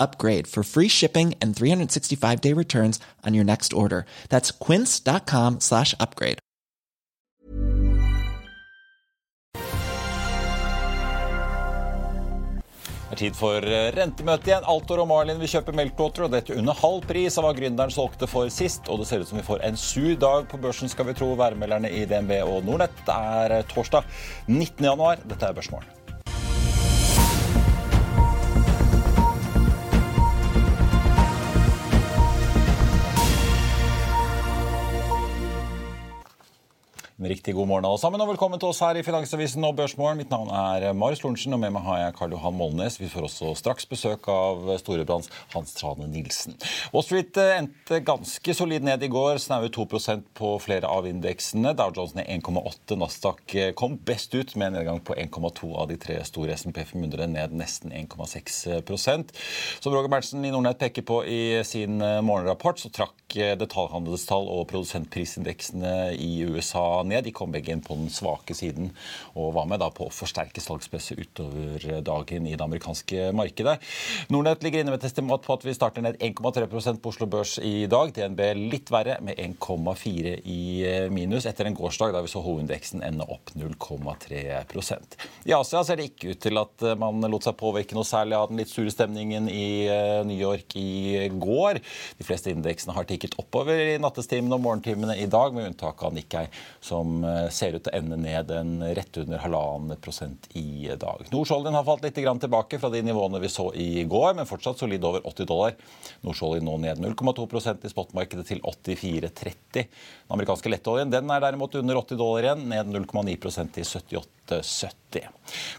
upgrade for free shipping and 365 day returns on your next order. That's quince.com slash upgrade. Det er tid for eh, rentemøte igjen. Altor og Marlin vil kjøpe melkekvoter, og dette under halv pris av hva gründeren solgte for sist. Og det ser ut som vi får en sur dag på børsen, skal vi tro. Værmelderne i DNB og Nordnett. Er eh, torsdag 19. januar. Dette er Børsmorgen. En riktig god morgen alle sammen, og velkommen til oss her i Finansavisen og Børsmorgen. Mitt navn er Marius Lorentzen, og med meg har jeg Karl Johan Molnes. Vi får også straks besøk av Storebrands Hans Trane Nilsen. Wall Street eh, endte ganske solid ned i går, snaue 2% på flere av indeksene. Dow Jones ned 1,8. Nasdaq eh, kom best ut med en nedgang på 1,2 av de tre store. SMP 500 ned nesten 1,6 Som Roger Berntsen i Nordnett peker på i sin eh, morgenrapport, så trakk detaljhandelstall og produsentprisindeksene i USA ned. De kom begge inn på den svake siden og var med da på å forsterke salgspresset utover dagen i det amerikanske markedet. Nordnett ligger inne med et estimat på at vi starter ned 1,3 på Oslo Børs i dag. DNB litt verre, med 1,4 i minus etter en gårsdag da vi så hovedindeksen ende opp 0,3% I Asia ser det ikke ut til at man lot seg påvirke noe særlig av den litt sure stemningen i eh, New York i går. De fleste indeksene har tikket oppover i nattestimene og morgentimene i dag, med unntak av Nikkei, som som eh, ser ut til å ende ned en rett under halvannen prosent i dag. Nordsjøoljen har falt litt tilbake fra de nivåene vi så i går, men fortsatt solid over 80 dollar. Nordsjøoljen nå ned 0,2% i spotmarkedet til 84,30. Den amerikanske lettoljen den er derimot under 80 dollar igjen, ned 0,9% til 78,70.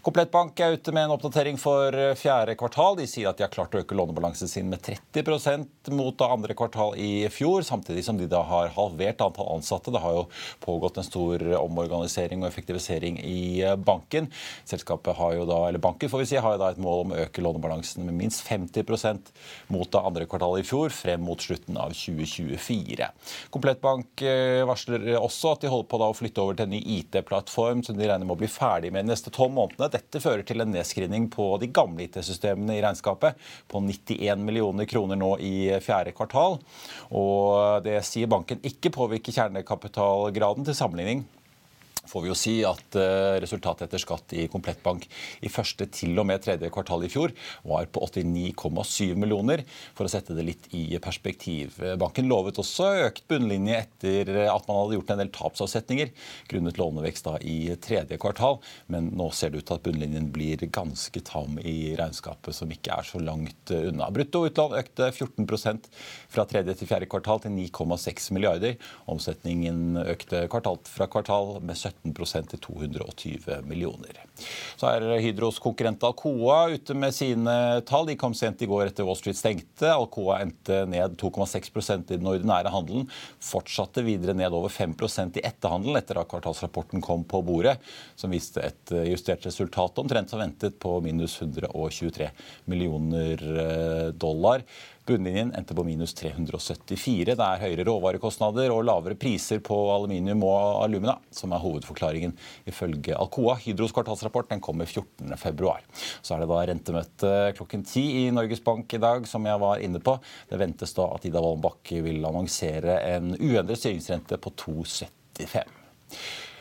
Komplettbank er ute med en oppdatering for fjerde kvartal. De sier at de har klart å øke lånebalansen sin med 30% mot andre kvartal i fjor, samtidig som de da har halvert antall ansatte. Det har jo pågått en stor omorganisering og effektivisering i banken. Selskapet har jo da, eller Banken får vi si, har jo da et mål om å øke lånebalansen med minst 50% mot det andre kvartal i fjor, frem mot slutten av 2024. Komplettbank eh, varsler også at de holder på da å flytte over til en ny IT-plattform som de regner med å bli ferdig med neste tolv månedene. Dette fører til en nedskrivning på de gamle IT-systemene i regnskapet på 91 millioner kroner nå i fjerde kvartal. Og det sier banken ikke påvirker kjernekapitalgraden til sammenligning får vi jo si at eh, resultatet etter skatt i Komplettbank i første til og med tredje kvartal i fjor var på 89,7 millioner, for å sette det litt i perspektiv. Banken lovet også økt bunnlinje etter at man hadde gjort en del tapsavsetninger grunnet lånevekst da i tredje kvartal, men nå ser det ut til at bunnlinjen blir ganske tam i regnskapet, som ikke er så langt unna. Brutto utlån økte 14% fra tredje til fjerde kvartal til 9,6 milliarder. Omsetningen økte kvartal fra kvartal med 17 17 til 220 millioner. Så er Hydros konkurrent Alcoa ute med sine tall. De kom sent i går etter Wall Street stengte. Alcoa endte ned 2,6% i den ordinære handelen. Fortsatte videre ned over 5% i etterhandelen etter at kvartalsrapporten kom på bordet, som viste et justert resultat omtrent som ventet på minus 123 millioner eh, dollar. Bunnlinjen endte på minus 374. Det er høyere råvarekostnader og lavere priser på aluminium og alumina som er hovedforklaringen, ifølge Alcoa. Hydros kvartalsrapport den kommer 14.2. Så er det da rentemøte klokken ti i Norges Bank i dag, som jeg var inne på. Det ventes da at Ida Wolden Bakke vil annonsere en uendret styringsrente på 2,75.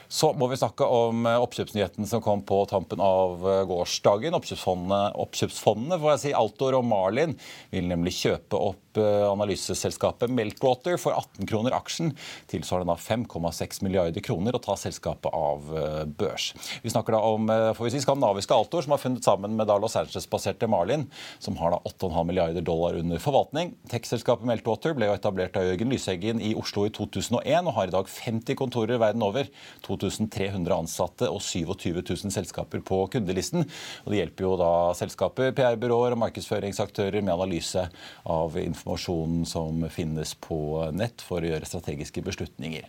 Så må vi snakke om eh, oppkjøpsnyheten som kom på tampen av eh, gårsdagen. Oppkjøpsfondene, oppkjøpsfondene får jeg si, Altor og Marlin vil nemlig kjøpe opp analyseselskapet Meltwater for 18 kroner aksjen, tilsvarende da 5,6 milliarder kroner, og ta selskapet av børs. Vi snakker da om får vi si, skandinaviske Altor, som har funnet sammen med da Los Angeles-baserte Marlin, som har da 8,5 milliarder dollar under forvaltning. Tech-selskapet Meltwater ble jo etablert av Jørgen Lyseggen i Oslo i 2001 og har i dag 50 kontorer verden over, 2300 ansatte og 27 000 selskaper på kundelisten. Og Det hjelper jo da selskaper, PR-byråer og markedsføringsaktører med analyse av informasjonen som finnes på nett for å gjøre strategiske beslutninger.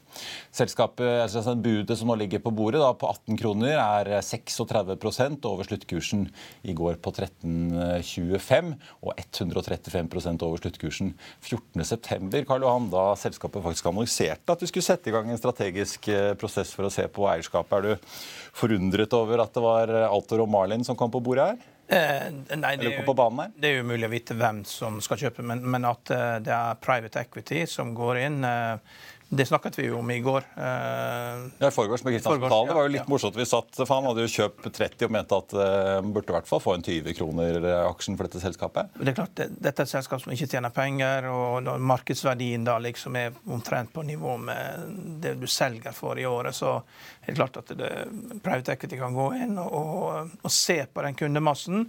Selskapet, altså Budet som nå ligger på bordet da, på 18 kroner, er 36 over sluttkursen i går på 13,25 og 135% over sluttkursen 14.9. Karl Johan, da selskapet faktisk annonserte at du skulle sette i gang en strategisk eh, prosess for å se på eierskapet. Er du forundret over at det var Altor og Marlin som kom på bordet her? Eh, nei, det er, jo, det er umulig å vite hvem som skal kjøpe, men, men at uh, det er private equity som går inn uh, det snakket vi jo om i går. Uh, ja, Forgårs med Kristian Spetalen. Det var jo litt ja. morsomt. Vi satt, for Han hadde jo kjøpt 30 og mente at uh, burde i hvert fall få en 20 kroner aksjen for dette selskapet. Det er klart, det, Dette er et selskap som ikke tjener penger, og markedsverdien da liksom er omtrent på nivå med det du selger for i året. Så er det klart at det, private equity kan gå inn og, og, og se på den kundemassen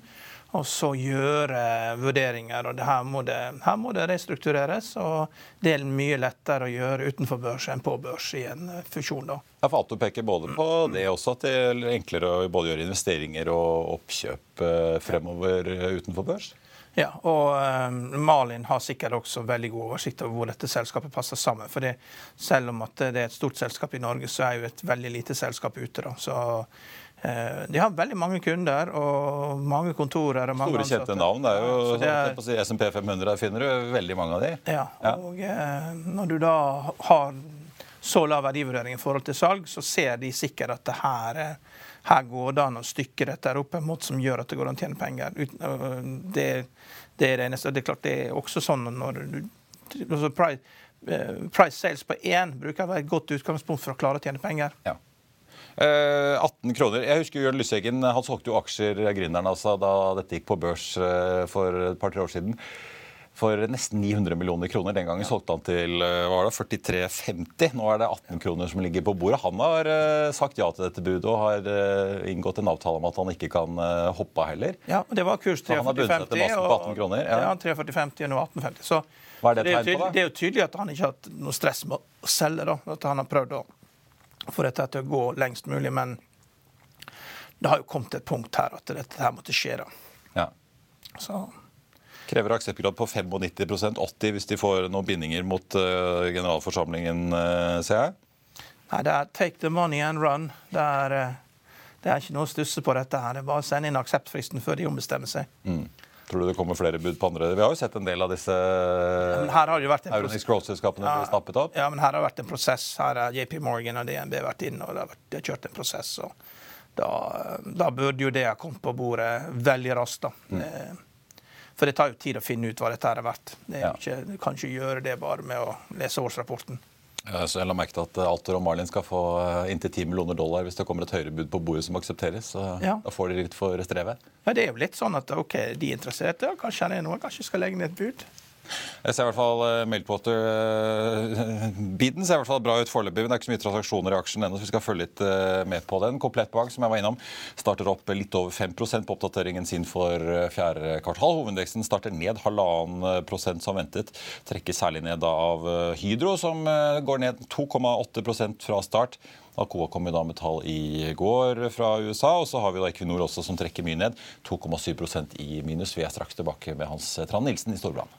og så gjøre vurderinger. og her må, det, her må det restruktureres. og Det er mye lettere å gjøre utenfor børs enn på børs i en fusjon. da. Ja, for Ato peker både på det også at det er enklere å både gjøre investeringer og oppkjøp eh, fremover utenfor børs? Ja, og Malin har sikkert også veldig god oversikt over hvor dette selskapet passer sammen. For selv om at det er et stort selskap i Norge, så er jo et veldig lite selskap ute. da. Så Eh, de har veldig mange kunder og mange kontorer. Og mange Store, kjente navn. Det er jo ja, det er, si, SMP 500, der finner du veldig mange av de. Ja, og eh, Når du da har så lav verdivurdering i forhold til salg, så ser de sikkert at det her, eh, her går det an å stykke dette opp en måte som gjør at det går an å tjene penger. Det, det, er det eneste. Det er klart det er også sånn når du altså price, eh, price sales på én bruker å være et godt utgangspunkt for å klare å tjene penger. Ja. 18 eh, kroner. Jeg husker Jørn Lyseggen han solgte jo aksjer, gründeren altså, da dette gikk på børs eh, for et par-tre år siden. For nesten 900 millioner kroner. Den gangen solgte han til eh, hva var det, 43,50. Nå er det 18 kroner som ligger på bordet. Han har sagt ja til dette budet og har inngått en avtale om at han ikke kan hoppe av heller. Ja, det var kurs 43,50 og, ja. ja 43,50 og nå 18,50. Så hva er det, det, er tydelig, det er jo tydelig at han ikke har hatt noe stress med å selge. da, At han har prøvd å få dette til å gå lengst mulig. Men det har jo kommet et punkt her at dette her måtte skje. da. Ja. Så. Krever akseptgrad på 95% 80 hvis de får noen bindinger mot uh, generalforsamlingen, uh, ser jeg? Nei, det er take the money and run. Det er, uh, det er ikke noe å stusse på dette. her. Det er bare å sende inn akseptfristen før de ombestemmer seg. Mm. Tror du det kommer flere bud på andre? Vi har jo sett en del av disse Euronics Growth-selskapene ja, bli snappet opp. Ja, men her har det vært en prosess. Her har JP Morgan og DNB vært inne og det har, vært, de har kjørt en prosess. og da, da, burde jo det ha kommet på bordet veldig raskt. da. Mm. For det tar jo tid å finne ut hva dette er verdt. Det er ja. ikke, du kan ikke gjøre det bare med å lese årsrapporten. Jeg la merke til at Altor og Marlin skal få eh, inntil 10 millioner dollar hvis det kommer et høyere bud på bordet som aksepteres. Så ja. Da får de litt for strevet. Ja, Det er jo litt sånn at ok, de er interesserte, og kanskje det er noe, kanskje skal legge ned et bud. Jeg ser i hvert fall uh, Meltwater-biten uh, ser i hvert fall bra ut foreløpig. Men det er ikke så mye transaksjoner i aksjen ennå, så vi skal følge litt uh, med på den. Komplett Bank som jeg var innom, starter opp litt over 5% på oppdateringen sin for fjerde kvartal. Hovedindeksen starter ned halvannen prosent som ventet. Trekker særlig ned av Hydro, som går ned 2,8% fra start. Alcoa kom jo da med tall i går fra USA. Og så har vi da Equinor også som trekker mye ned. 2,7% i minus. Vi er straks tilbake med Hans Trane Nilsen i Storbrann.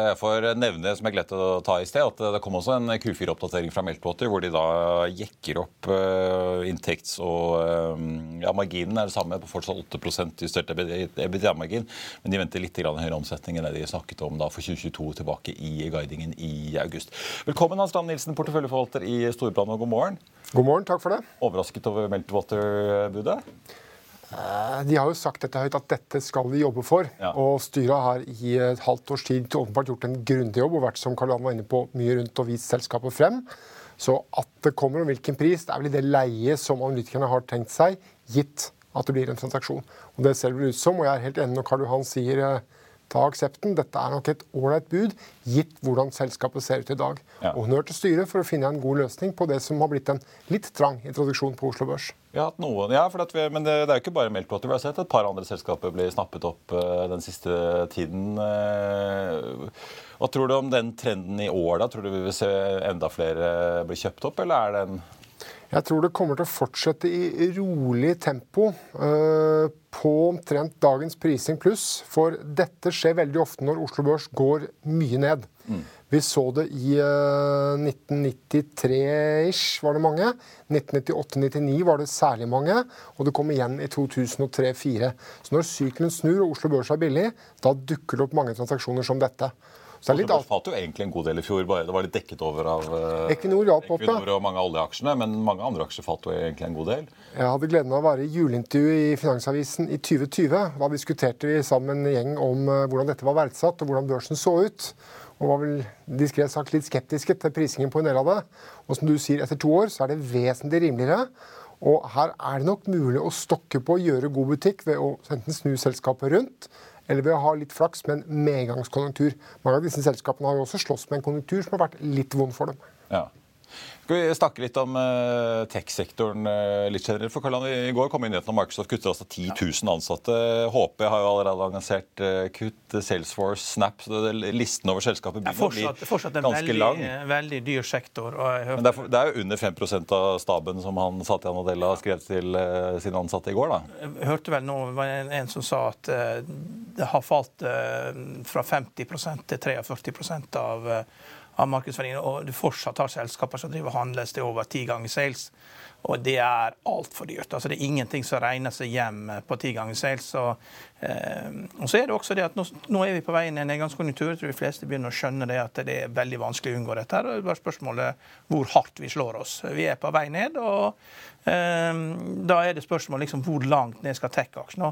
Jeg får nevne som jeg glemte å ta i sted, at det kom også en Q4-oppdatering fra Meltwater, hvor de da jekker opp uh, inntekts- og uh, ja, marginen er det samme, på fortsatt 8% justert EBITDA-margin. Men de venter litt høyere omsetning enn det de snakket om da for 2022 tilbake i guidingen i august. Velkommen Hans-Land Nilsen, porteføljeforvalter i Storbrann, og god morgen. God morgen, takk for det. Overrasket over Meltwater-budet? Eh, de har jo sagt dette høyt at dette skal de jobbe for. Ja. Og styret har i et halvt års tid åpenbart gjort en grundig jobb og vært som Karl Johan var inne på, mye rundt og vist selskapet frem. Så at det kommer om hvilken pris, det er vel i det leiet som analytikerne har tenkt seg, gitt at det blir en transaksjon. Og Det ser det ut som, og jeg er helt enig når Karl Johan sier eh, ta aksepten. Dette er nok et ålreit bud, gitt hvordan selskapet ser ut i dag. Ja. Og honnør til styret for å finne en god løsning på det som har blitt en litt trang introduksjon på Oslo Børs. Vi har hatt noen, ja, vi, men det, det, er jo ikke bare Meltwater. Vi har sett et par andre selskaper bli snappet opp uh, den siste tiden. Uh, hva tror du om den trenden i år? da? Tror du vi vil se enda flere bli kjøpt opp, eller er det en jeg tror det kommer til å fortsette i rolig tempo uh, på omtrent dagens prising pluss. For dette skjer veldig ofte når Oslo Børs går mye ned. Mm. Vi så det i uh, 1993-ish var det mange. 1998-99 var det særlig mange. Og det kom igjen i 2003-2004. Så når sykelen snur og Oslo Børs er billig, da dukker det opp mange transaksjoner som dette. Så det falt jo egentlig en god del i fjor. bare Det var litt dekket over av uh, Equinor, ja, Equinor og mange av oljeaksjene, men mange andre aksjer falt jo egentlig en god del. Jeg hadde gleden av å være i juleintervju i Finansavisen i 2020. Da diskuterte vi sammen en gjeng om uh, hvordan dette var verdsatt, og hvordan børsen så ut. Og var vel diskret sagt litt skeptiske til prisingen på en del av det. Og som du sier, etter to år så er det vesentlig rimeligere. Og her er det nok mulig å stokke på å gjøre god butikk ved å enten snu selskapet rundt, eller ved å ha litt flaks med en medgangskonjunktur. Mange av disse selskapene har jo også slåss med en konjunktur som har vært litt vond for dem. Ja. Skal vi snakke litt om uh, tech-sektoren uh, litt generelt? For Karlan, I går kom nyheten om Microsoft kutter altså 10 000 ansatte. HP har jo allerede annonsert uh, kutt. Salesforce, Snap så det, Listen over selskaper begynner ganske fortsatt en veldig, lang. veldig dyr sektor. Men det er, det er, jo under 5% av staben som han Satya Nadella skrev til sine ansatte i går. da. Jeg hørte vel nå var en, en som sa at det har falt fra 50% til 43% av av markedsverdien, og du fortsatt har selskaper som driver handles til over ti ganger sales. Og det er altfor dyrt. Altså, det er ingenting som regner seg hjem på ti ganger sales. Og, eh, og så er det også det at nå, nå, er vi på vei inn i en nedgangskonjunktur. Jeg tror de fleste begynner å skjønne det at det er veldig vanskelig å unngå dette. Og Det er bare spørsmålet hvor hardt vi slår oss. Vi er på vei ned. og eh, da er det spørsmål liksom, hvor langt ned skal tech-aksjen.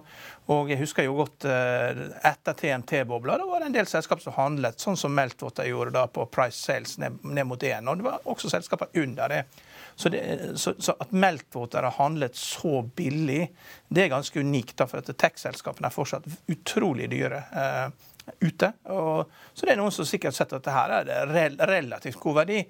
Og jeg husker jo godt eh, etter TMT-bobla, da var det en del selskap som handlet sånn som Meltwater gjorde da på price sales ned, ned mot 1. Og det var også selskaper under det. Så, det, så, så at Meltwater har handlet så billig, det er ganske unikt. da, For at tech-selskapene er fortsatt utrolig dyre. Eh, ute. Og, så det er noen som sikkert har sett at det her er rel relativt god verdi.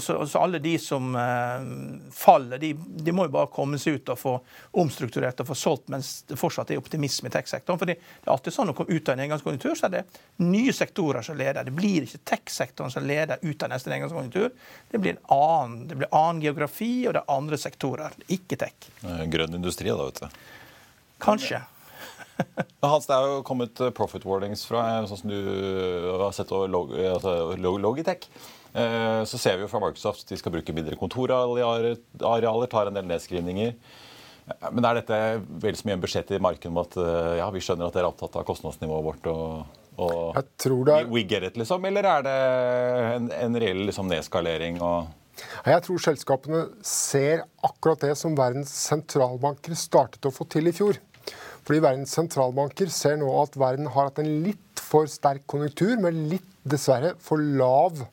Så, så alle de som eh, faller, de, de, må jo bare komme seg ut og få omstrukturert og få solgt mens det fortsatt er optimisme i tech-sektoren. For det er alltid sånn å komme ut av en engangskonjunktur, så er det nye sektorer som leder. Det blir ikke tech-sektoren som leder ut av neste engangskonjunktur. Det blir, en annen, det blir annen geografi, og det er andre sektorer. Ikke tech. Grønn industri, da, vet du. Kanskje. Hans, det er jo kommet eh, profit warnings fra eh, sånn som du eh, har sett log, altså Logitech. Så ser vi jo fra Microsoft at de skal bruke mindre kontorarealer, tar en del nedskrivninger. Men er dette vel så mye en beskjed til markedet om at ja, vi skjønner at dere er opptatt av kostnadsnivået vårt? og, og jeg tror det er... we, get it, liksom? Eller er det en, en reell liksom, nedskalering? og... Jeg tror selskapene ser akkurat det som verdens sentralbanker startet å få til i fjor. Fordi verdens sentralbanker ser nå at verden har hatt en litt for sterk konjunktur med litt, dessverre, for lav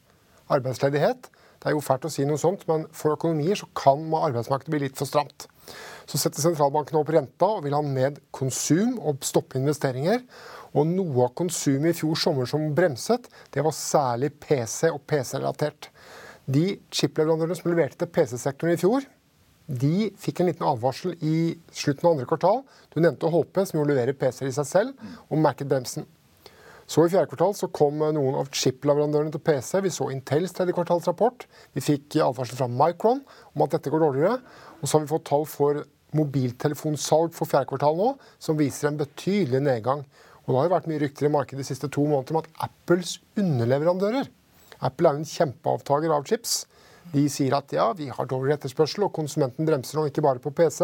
arbeidsledighet. Det er jo fælt å si noe sånt, men for økonomier så kan arbeidsmarkedet bli litt for stramt. Så setter sentralbankene opp renta og vil ha ned konsum og stoppe investeringer. Og noe av konsumet i fjor sommer som bremset, det var særlig PC og PC-relatert. De chipleverandørene som leverte til PC-sektoren i fjor, de fikk en liten advarsel i slutten av andre kvartal. Du nevnte HP, som jo leverer PC-er i seg selv, og merket bremsen. Så I fjerde kvartal så kom noen av chip-leverandørene til PC. Vi så Intels tredje kvartalsrapport. Vi fikk advarsel fra Micron om at dette går dårligere. Og så har vi fått tall for mobiltelefonsalg for fjerde kvartal nå, som viser en betydelig nedgang. Og det har jo vært mye rykter i markedet de siste to månedene om at Apples underleverandører Apple er jo en kjempeavtaker av chips. De sier at ja, vi har dårligere etterspørsel, og konsumenten bremser nå ikke bare på PC,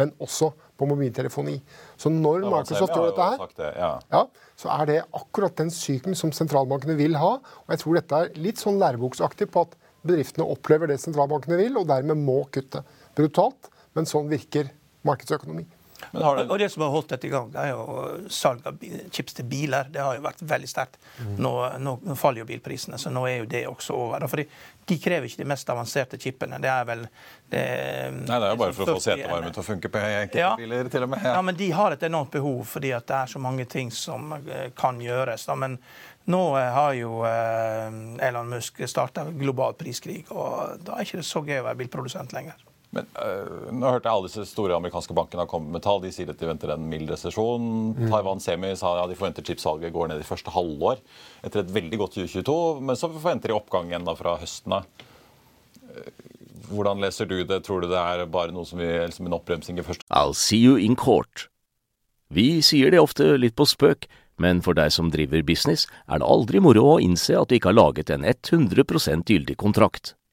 men også på mobiltelefoni. Så når Ja, Microsoft gjør dette her, det, ja. ja, så er det akkurat den sykelen som sentralbankene vil ha. Og jeg tror dette er litt sånn læreboksaktig på at bedriftene opplever det sentralbankene vil, og dermed må kutte. Brutalt, men sånn virker markedsøkonomi. Men har Og det, det som har holdt dette i gang, det er jo salg av chips til biler. Det har jo vært veldig sterkt. Nå, nå, nå faller jo bilprisene, så nå er jo det også over. Fordi de krever ikke de mest avanserte chipene. Det er vel det, nei, det er jo bare for å få setevarmen til å funke på enkelte biler, til og med. Ja. Ja. men de har et enormt behov fordi at det er så mange ting som eh, kan gjøres. Da. Men nå eh, har jo eh, Elon Musk starta global priskrig, og da er ikke det så gøy å være bilprodusent lenger. Men øh, nå hørte jeg alle disse store amerikanske bankene har kommet med tall. De sier at de venter en mild resesjon. Taiwan Semi sa ja, de forventer chipsalget går ned i første halvår etter et veldig godt 2022. Men så forventer de oppgang igjen da fra høsten av. Eh, Hvordan leser du det? Tror du det er bare noe som, vi, som en oppbremsing i første I'll see you in court. Vi sier det ofte litt på spøk, men for deg som driver business, er det aldri moro å innse at du ikke har laget en 100% gyldig kontrakt.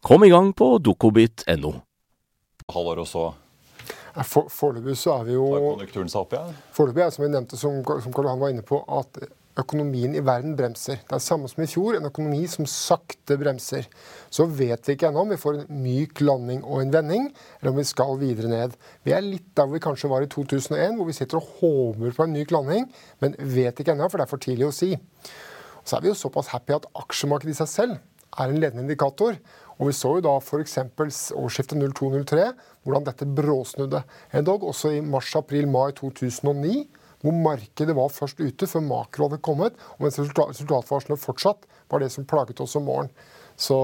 Kom i gang på dokobit.no. halvår, og så For, foreløpig så er vi jo konjunkturen seg opp igjen? Foreløpig er som vi nevnte, som, som Karl Johan var inne på, at økonomien i verden bremser. Det er samme som i fjor, en økonomi som sakte bremser. Så vet vi ikke ennå om vi får en myk landing og en vending, eller om vi skal videre ned. Vi er litt der hvor vi kanskje var i 2001, hvor vi sitter og håper på en myk landing, men vet ikke ennå, for det er for tidlig å si. Og så er vi jo såpass happy at aksjemarkedet i seg selv er en ledende indikator. Og vi så jo da f.eks. årsskiftet 02-03, hvordan dette bråsnudde. Endog også i mars-april-mai 2009, hvor markedet var først ute før makro hadde kommet, og mens resultat, resultatvarslene fortsatt var det som plaget oss om morgenen. Så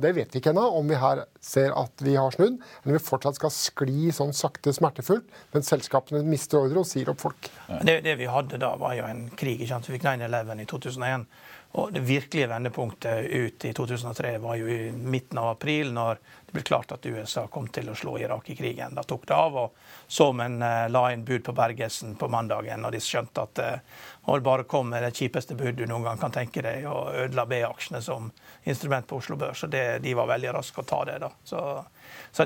det vet vi ikke ennå, om vi her ser at vi har snudd, eller om vi fortsatt skal skli sånn sakte smertefullt, men selskapene mister ordre og sier opp folk. Det, det vi hadde da, var jo en krig. ikke sant? Vi fikk 9-11 i 2001. Og det virkelige vendepunktet ut i 2003 var jo i midten av april, når det ble klart at USA kom til å slå Irak i krigen. Da tok det av, og så eh, la inn bud på Bergesen på mandagen, og de skjønte at det og bare kom med det kjipeste bud du noen gang kan tenke deg, og ødela B-aksjene som instrument på Oslo Børs. Og det, de var veldig raske å ta det, da. Så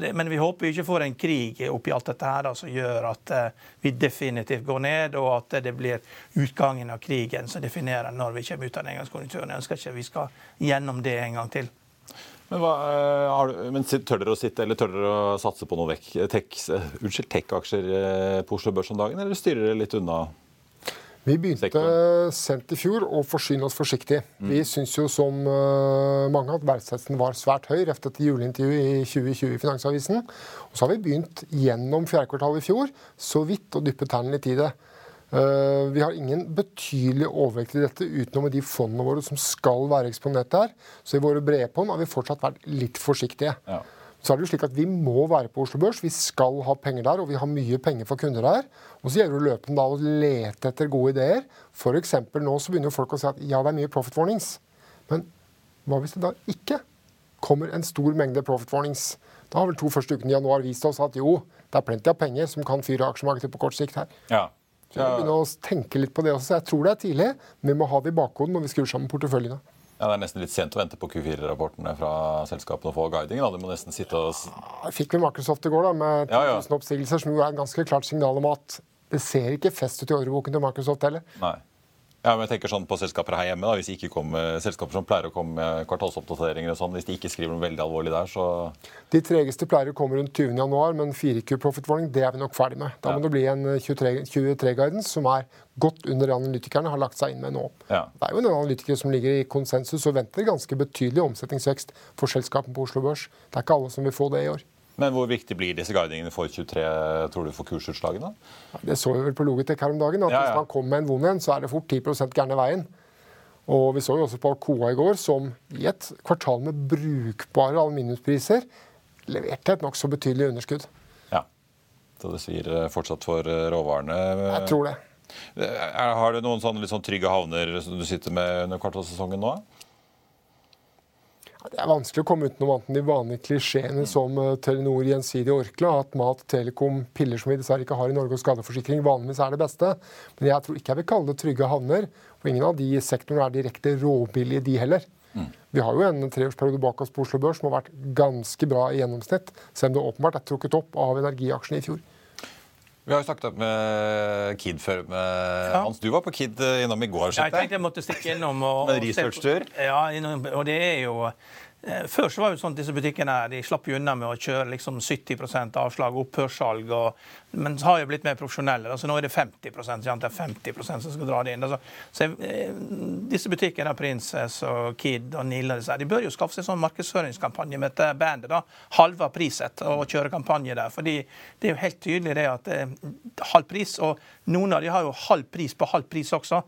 det, men vi håper vi ikke får en krig oppi alt dette her da, som gjør at uh, vi definitivt går ned, og at det blir utgangen av krigen som definerer når vi kommer ut av nedgangskonjunkturen. Jeg ønsker ikke vi skal gjennom det en gang til. Men, hva, øh, har du, men tør dere å sitte, eller tør dere å satse på noe vekk, tech, unnskyld, tech-aksjer øh, på Oslo Børs om dagen, eller styrer dere litt unna? Vi begynte sektoren. sent i fjor å forsyne oss forsiktig. Vi syns jo som eh, mange at verdsettelsen var svært høy rett etter juleintervjuet i 2020 i Finansavisen. Og så har vi begynt gjennom fjerde kvartal i fjor så vidt å dyppe tærne litt i det. Eh, vi har ingen betydelig overvekt i dette utenom de fondene våre som skal være eksponert der. Så i våre brede fond har vi fortsatt vært litt forsiktige. Ja. Så er det jo slik at Vi må være på Oslo Børs, vi skal ha penger der, og vi har mye penger for kunder der. Og Så gjelder det løpende da å lete etter gode ideer. Eksempel nå så begynner jo folk å si at ja, det er mye profit warnings. Men hva hvis det da ikke kommer en stor mengde profit warnings? Da har vel to første ukene i januar vist oss at jo, det er plenty av penger som kan fyre aksjemarkedet på kort sikt her. Ja. Så vi må begynne å tenke litt på det også. Så jeg tror det er tidlig, men vi må ha det i bakhodet når vi skrur sammen porteføljene. Ja, Det er nesten litt sent å vente på Q4-rapportene fra selskapene og få guiding. Da. Du må nesten sitte og Ja, fikk vi Microsoft i går da, med 1000 Ja, ja. oppsigelser, som jo er et ganske klart signal om at det ser ikke fest ut i ordreboken til Microsoft heller. Nei. Ja, men jeg tenker sånn på selskaper her hjemme, da, hvis ikke kommer, selskaper som pleier å komme med kvartalsoppdateringer og sånn, hvis de ikke skriver noe veldig alvorlig der, så De tregeste pleier å komme rundt 20. januar, men 4Q profit warning det er vi nok ferdig med. Da må Ja. det bli en 23-guidance som er godt under det analytikerne har lagt seg inn med nå. Ja. Det er jo noen analytikere som ligger i konsensus og venter ganske betydelig omsetningsvekst for selskapene på Oslo Børs. Det er ikke alle som vil få det i år. Men hvor viktig blir disse guidingene for 23, tror du, for kursutslagene? Det så vi vel på Logitech her om dagen. at Ja, ja. Hvis man kommer med en vond en, så er det fort 10% gærne veien. Og vi så jo også på Alcoa i går, som i et kvartal med brukbare aluminiumspriser leverte et nokså betydelig underskudd. Ja. Så det svir eh, fortsatt for eh, råvarene. Jeg tror det. Er, har du noen sånne litt sånn trygge havner som du sitter med under kvartalssesongen nå? Det er vanskelig å komme utenom annet enn de vanlige klisjeene som eh, Telenor, Gjensidige og Orkla. At mat, telekom, piller som vi dessverre ikke har i Norge og skadeforsikring vanligvis er det beste. Men jeg tror ikke jeg vil kalle det trygge havner. Og ingen av de sektorene er direkte råbillige, de heller. Vi har jo en treårsperiode bak oss på Oslo Børs som har vært ganske bra i gjennomsnitt, selv om det åpenbart er trukket opp av energiaksjene i fjor. Vi har jo snakket opp med Kid før. Med Hans, du var på Kid eh, innom i går. Ja, jeg tenkte jeg måtte stikke innom. Og, Med researchtur? Ja, innom, og det er jo eh, Før så var det jo sånn at disse butikkene de slapp jo unna med å kjøre liksom 70% avslag, opphørssalg. Og, men har jo blitt mer profesjonelle. altså Nå er det 50 sant? Det er 50% som skal dra det inn. Altså, så, eh, disse butikkene, Princess og Kid og Nille, de bør jo skaffe seg sånn markedsføringskampanje med dette bandet. da, Halva priset, og kjøre kampanje der. fordi det er jo helt tydelig det at eh, halv pris, og noen av de har jo halv pris på halv pris også.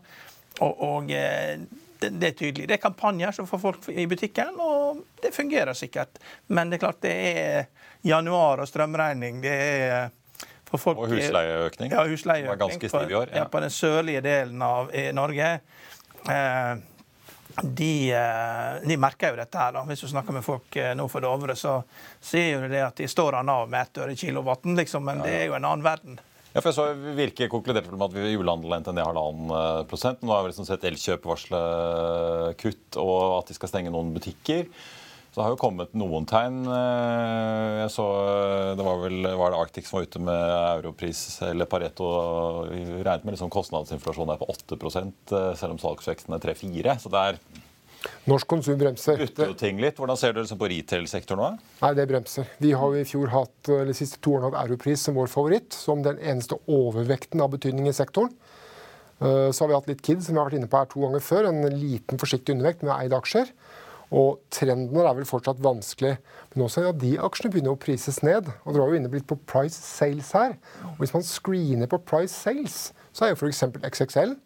Og, og eh, det, det er tydelig. Det er kampanjer som får folk i butikken, og det fungerer sikkert. Men det er klart det er januar og strømregning. Det er for folk Og husleieøkning. Ja, husleieøkning. Var ganske stiv i år, ja. ja, på den sørlige delen av eh, Norge. Eh, de, eh, de merker jo dette her. da. Hvis du snakker med folk eh, nå for Dovre, så sier jo det at de står han av med ett øre kilowatten, liksom. Men det er jo en annen verden. Ja, for jeg så Virke konkluderte med at vi julehandel endte ned halvannen eh, prosent. Nå har vi liksom sett Elkjøp varsle kutt, og at de skal stenge noen butikker. Så det har jo kommet noen tegn. Eh, Jeg så, Det var vel var det Arctic som var ute med europris, eller Pareto Vi regnet med liksom kostnadsinflasjonen er på 8 eh, selv om salgsveksten er 3-4. Så der Norsk konsum bremser. jo ting litt. Hvordan ser du det på retail-sektoren nå? Nei, det bremser. Vi har jo i fjor hatt, eller de siste to årene hatt Europris som vår favoritt, som den eneste overvekten av betydning i sektoren. Eh, Så har vi hatt litt Kid, som vi har vært inne på her to ganger før. En liten, forsiktig undervekt med eide aksjer. Og trenden er vel fortsatt vanskelig. Men også ja, de aksjene begynner å prises ned. Og dere var jo inne blitt på price sales her. Og hvis man screener på price sales, så er jo f.eks. XXL,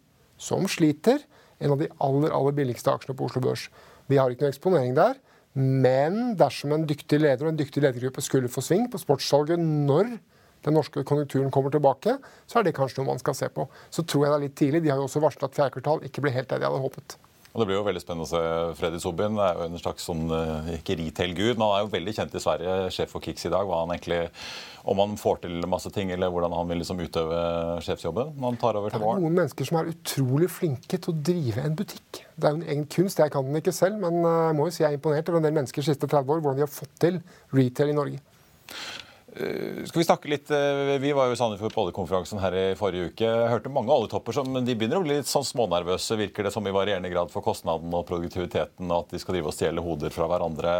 som sliter, en av de aller, aller billigste aksjene på Oslo Børs. Vi har ikke noe eksponering der. Men dersom en dyktig leder og en dyktig ledergruppe skulle få sving på sportssalget når den norske konjunkturen kommer tilbake, så er det kanskje noe man skal se på. Så tror jeg det er litt tidlig. De har jo også varslet at fjerde kvartal ikke blir helt det de hadde håpet. Og Det blir jo veldig spennende å se Freddy Sobin. Er jo en slags sånn, eh, ikke retail-gud, men han er jo veldig kjent i Sverige, sjef for Kicks i dag. Han egentlig, Om han får til masse ting, eller hvordan han vil liksom utøve sjefsjobben når han tar over Det er noen mennesker som er utrolig flinke til å drive en butikk. Det er jo en egen kunst. Jeg kan den ikke selv, men eh, jeg må jo si jeg er imponert over en del mennesker de siste 30 år, hvordan de har fått til retail i Norge. Skal Vi snakke litt, eh, vi var jo i Sandefjord på oljekonferansen her i forrige uke. Jeg hørte mange oljetopper som de begynner å bli litt sånn smånervøse, virker det som i varierende grad for kostnaden og produktiviteten, og at de skal drive og stjele hoder fra hverandre.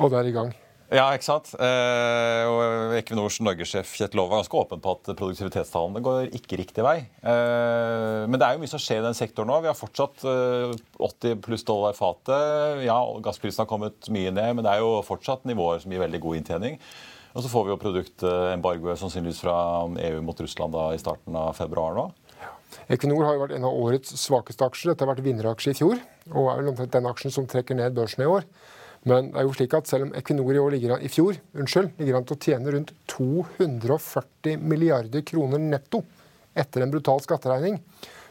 Og det er i gang. Ja, ikke sant? Eh, og Equinors Norgesjef Kjetil Lov var ganske åpen på at produktivitetstallene går ikke riktig vei. Eh, men det er jo mye som skjer i den sektoren nå. Vi har fortsatt eh, 80 pluss dollar fatet. Ja, gassprisen har kommet mye ned, men det er jo fortsatt nivåer som gir veldig god inntjening. Og så får vi jo produktembargoet sannsynligvis fra EU mot Russland da i starten av februar nå. Equinor har jo vært en av årets svakeste aksjer. Dette har vært vinneraksje i fjor, og er vel omtrent den aksjen som trekker ned børsen i år. Men det er jo slik at selv om Equinor i år ligger an, i fjor unnskyld, ligger an til å tjene rundt 240 milliarder kroner netto etter en brutal skatteregning,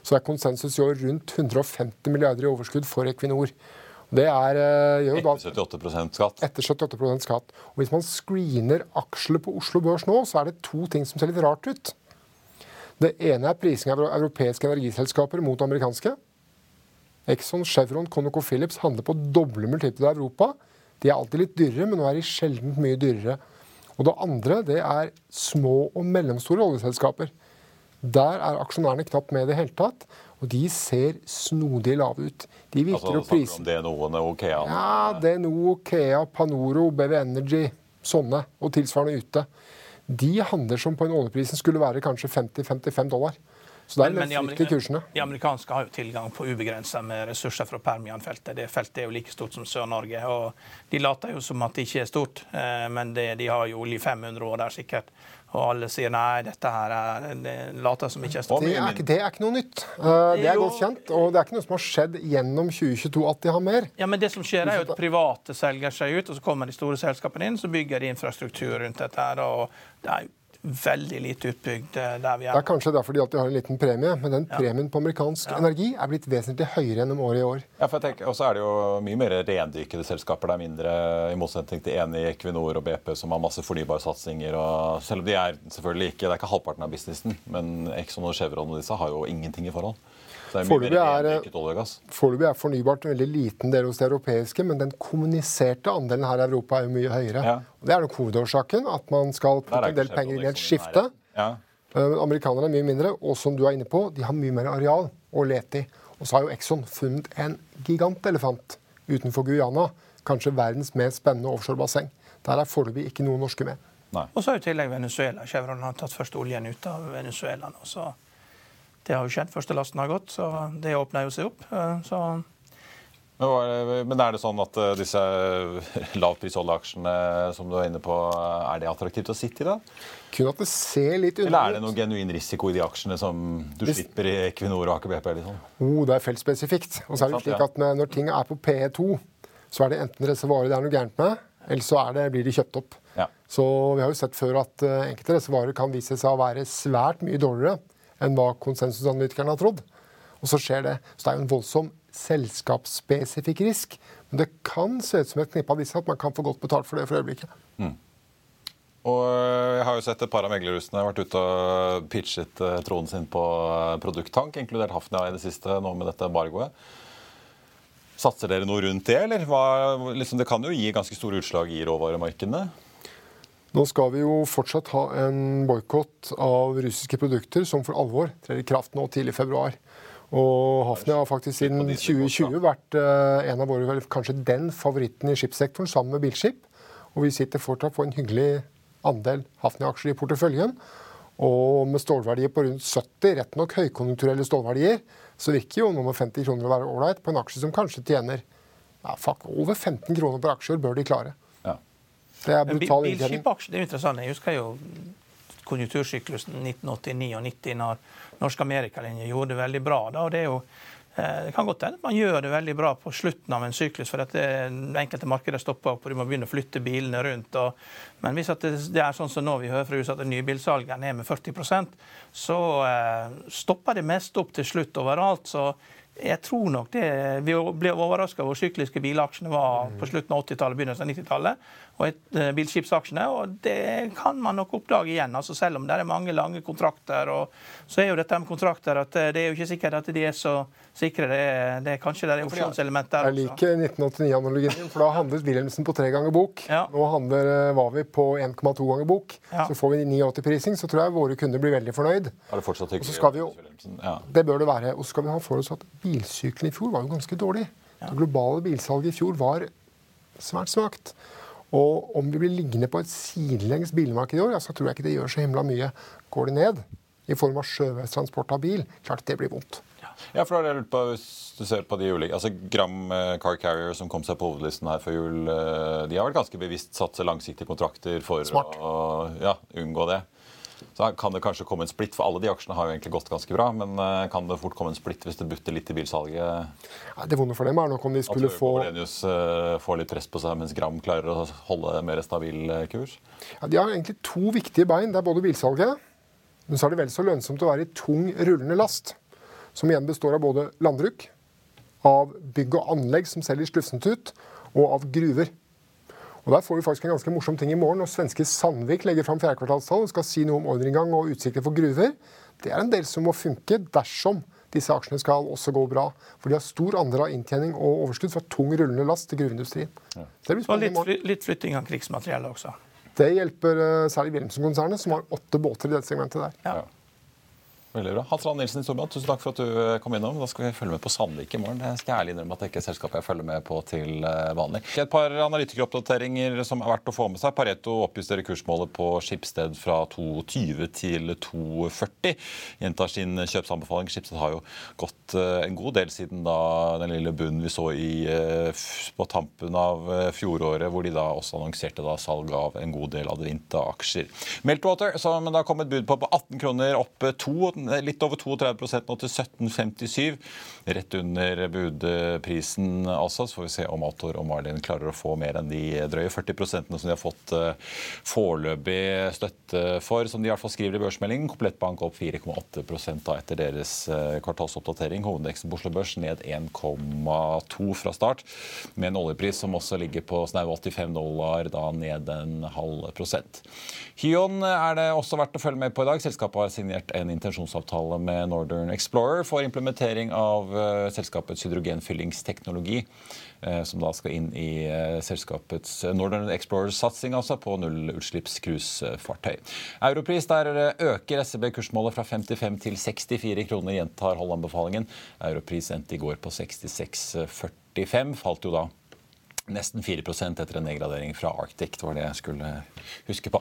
så er konsensus i år rundt 150 milliarder i overskudd for Equinor. Det er, eh, gjør jo da Etter 78 skatt. etter 78 skatt. Og Hvis man screener aksjer på Oslo Børs nå, så er det to ting som ser litt rart ut. Det ene er prising av europeiske energiselskaper mot amerikanske. Exxon, Chevron, ConocoPhillips handler på doble multipler i Europa. De er alltid litt dyrere, men nå er de sjelden mye dyrere. Og det andre det er små og mellomstore oljeselskaper. Der er aksjonærene knapt med i det hele tatt. Og de ser snodig lave ut. De virker Altså, å prise Altså snakker om DNO-ene og Okea? Ja, DNO, Okea, Panoro, BV Energy, sånne, og tilsvarende ute. De handler som på en oljeprisen skulle være kanskje 50-55 dollar. Så det er Men- men de de kursene. De amerikanske har jo tilgang på ubegrensa med ressurser fra Permian-feltet. Det feltet er jo like stort som Sør-Norge. og De later jo som at det ikke er stort, eh, men det, de har jo olje 500 år der sikkert. Og alle sier nei, dette her er det later som ikke er stort. Det er, ikke- det er ikke noe nytt. Eh, Det er godt kjent, og det er ikke noe som har skjedd gjennom 2022 at de har mer. Ja, men det som skjer er jo at Private selger seg ut, og så kommer de store selskapene inn, så bygger de infrastruktur rundt dette. her, og Det er jo veldig lite utbygd eh, der vi er. Det er kanskje derfor de alltid har en liten premie, men den premien på amerikansk energi er blitt vesentlig høyere gjennom året i år. Ja, for jeg tenker, Og så er det jo mye mer rendyrkede selskaper. Det er mindre, i motsetning til Eni, Equinor og BP, som har masse fornybarsatsinger. og Selv om de er selvfølgelig ikke det er ikke halvparten av businessen, men Exxon og Chevron og disse har jo ingenting i forhold. Er Foreløpig er. Foreløpig er fornybart en veldig liten del hos det europeiske, men den kommuniserte andelen her i Europa er jo mye høyere. Ja. Det er nok hovedårsaken, at man skal putte er en del penger inn i et skifte. Ja. Eh, Amerikanerne er mye mindre, og som du er inne på, de har mye mer areal å lete i. Og så har jo Exxon funnet en gigantelefant utenfor Guyana. Kanskje verdens mest spennende offshorebasseng. Der er foreløpig ikke noen norske med. Nei. Og så er jo i tillegg Venezuela. Chevron har tatt først oljen ut av Venezuela nå. Så det har jo skjedd. Første lasten har gått, så det åpner jo seg opp. Eh, Så Men, er det- men det sånn at eh, disse lavprisoljeaksjene som du er inne på, eh, er det attraktivt å sitte i? da? Kun at det ser litt Eller er det ut. noen genuin risiko i de aksjene som du Hvis- slipper i Equinor og Aker BP? Liksom? Oh, det er feltspesifikt. Og så er det slik at når ting er på PE2, så er det enten reservoaret det er noe gærent med, eller så er det, blir de kjøpt opp. Ja. Så vi har jo sett før at eh, enkelte reservoarer kan vise seg å være svært mye dårligere enn hva konsensusanalytikerne har trodd. Og så skjer det. Så det er jo en voldsom selskapsspesifikk risk. Men det kan se ut som et knippe av disse at man kan få godt betalt for det for øyeblikket. Og øh, jeg har jo sett et par av meglerhusene vært ute og pitchet øh, troen sin på øh, produkttank, inkludert Hafnia i det siste, nå med dette embargoet. Satser dere noe rundt det, eller? Hva, liksom, det kan jo gi ganske store utslag i råvaremarkedene. Nå skal vi jo fortsatt ha en boikott av russiske produkter som for alvor trer i kraft nå tidlig i februar. Og Hafnia har faktisk siden Litt på dieselkort, 2020 vært eh, en av våre, kanskje den favoritten i skipssektoren, sammen med bilskip. Og vi sitter fortsatt på en hyggelig andel Hafnia-aksjer i porteføljen. Og med stålverdier på rundt 70, rett nok høykonjunkturelle stålverdier, så virker jo nummer med 50 kroner å være ålreit på en aksje som kanskje tjener ja, fuck, over 15 kroner per aksje, bør de klare. Det er brutal inntjening. Bilskipaksjer er interessant. Jeg husker jo konjunktursyklusen 1989 og 90 når Norsk Amerikalinje gjorde det veldig bra. Da, og det er jo eh, det kan godt hende man gjør det veldig bra på slutten av en syklus, for at det, enkelte markeder stopper opp og du må begynne å flytte bilene rundt. Og, men hvis det, det er sånn som nå vi hører fra USA at nybilsalget er ned med 40% så eh, stopper det mest opp til slutt overalt. så jeg tror nok det, Vi ble overraska hvor sykliske bilaksjene var på slutten av 80-tallet begynnelsen av 90-tallet. Og et, eh, bilskipsaksjene, og det kan man nok oppdage igjen. altså Selv om det er mange lange kontrakter. og Så er jo dette med kontrakter at eh, det er jo ikke sikkert at de er så sikre. Det er, det er kanskje det er opsjonselement der også. Jeg liker 1989-analogien din, for da handlet Wilhelmsen på tre ganger bok. Ja. Nå handler eh, Vavi på 1,2 ganger bok. Ja. Så får vi 89-prising, så tror jeg våre kunder blir veldig fornøyd. Er det fortsatt hyggelig? Og så skal vi jo- Ja. Det bør det være. Og så skal vi ha for oss at bilsykkelen i fjor var jo ganske dårlig. Det globale bilsalget i fjor var svært svakt. Og om vi blir liggende på et sidelengs bilmarked i år, ja, så tror jeg ikke det gjør så himla mye. Går det ned i form av sjøveistransport av bil, klart det blir vondt. Ja, for da har jeg lurt på, Hvis du ser på de ulike altså Gram eh, Car Carrier som kom seg på hovedlisten her før jul, eh, de har vel ganske bevisst satt seg langsiktige kontrakter for Smart. å ja, unngå det. Så kan det kanskje komme en splitt, for alle de aksjene har jo egentlig gått ganske bra. Men eh, kan det fort komme en splitt hvis det butter litt i bilsalget? Ja, det vonde for dem er nok om de skulle få At eh, får litt press på seg, mens Gram klarer å holde mer stabil eh, kurs? Ja, De har egentlig to viktige bein. Det er både bilsalget, men så er det vel så lønnsomt å være i tung rullende last. Som igjen består av både landbruk, av bygg og anlegg som selger slufsent ut, og av gruver. Og Der får vi faktisk en ganske morsom ting i morgen når svenske Sandvik legger fram fjerdekvartalstall og skal si noe om ordreinngang og utsikter for gruver. Det er en del som må funke dersom disse aksjene skal også gå bra. For de har stor andel av inntjening og overskudd fra tung rullende last til gruveindustrien. Ja. det blir Og litt, fly, litt flytting av krigsmateriellet også. Det hjelper eh, særlig Wilhelmsen-konsernet, som har åtte båter i dette segmentet der. Ja. Veldig bra. Hans Rand Nilsen i Storbrann, tusen takk for at du eh, kom innom. Da skal vi følge med på Sandvik i morgen. Det skal jeg ærlig innrømme at det ikke er selskapet jeg følger med på til eh, vanlig. Et par analytikeroppdateringer som er verdt å få med seg. Pareto oppjusterer kursmålet på Skipsted fra 2,20 til 2,40. Gjentar sin kjøpsanbefaling. Skipsted har jo gått eh, en god del siden da den lille bunnen vi så i, på tampen av fjoråret, hvor de da også annonserte da salg av en god del Advinta-aksjer. Meltwater, som det har kommet bud på på 18 kroner, opp to, litt over 32% nå til 17,57. Rett under budprisen altså. Så får vi se om Ator og Marlin klarer å få mer enn de drøye 40% som de har fått uh, foreløpig støtte for, som de i hvert fall skriver i børsmeldingen. Komplettbank opp 4,8 etter deres uh, kvartalsoppdatering. Hovedveksten på Oslo Børs ned 1,2 fra start, med en oljepris som også ligger på snaue 85 dollar, da ned en halv prosent. Hyon er det også verdt å følge med på i dag. Selskapet har signert en intensjonsavtale med Northern Explorer for implementering av selskapets hydrogenfyllingsteknologi. Uh, som da skal inn i uh, selskapets Northern Explorer-satsing altså, på nullutslippscruisefartøy. Europris der øker SEB kursmålet fra 55 til 64 kroner, gjentar holdanbefalingen. Europris endte i går på 66,45, falt jo da Nesten 4% etter en nedgradering fra Arctic. Det var det jeg skulle huske på.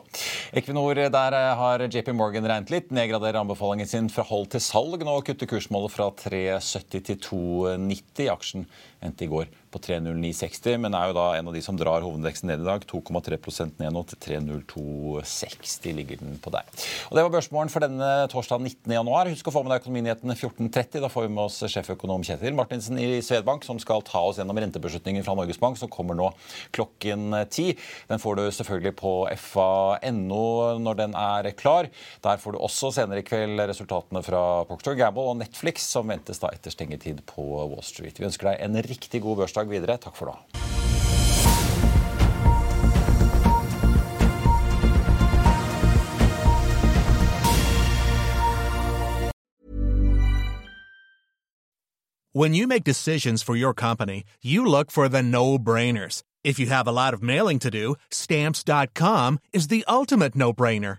Equinor, der har JP Morgan regnet litt. Nedgraderer anbefalingen sin fra hold til salg. Nå kutter kursmålet fra 3,70 til 2,90. Aksjen endte i går på 3,0960, men er jo da en av de som drar hovedveksten ned i dag. 2,3 ned nå til 3,0260 ligger den på der. Og Det var børsmålen for denne torsdag 19. januar. Husk å få med deg Økonominyhetene 14.30. Da får vi med oss sjeføkonom Kjetil Martinsen i Svedbank, som skal ta oss gjennom rentebeslutningen fra Norges Bank, som kommer nå klokken ti. Den får du selvfølgelig på fa.no når den er klar. Der får du også senere i kveld resultatene fra Procter Gamble og Netflix, som ventes da etter stengetid på Wall Street. Vi ønsker deg en riktig god børsdag videre. Takk for nå. When you make decisions for your company, you look for the no-brainers. If you have a lot of mailing to do, stamps.com is the ultimate no-brainer.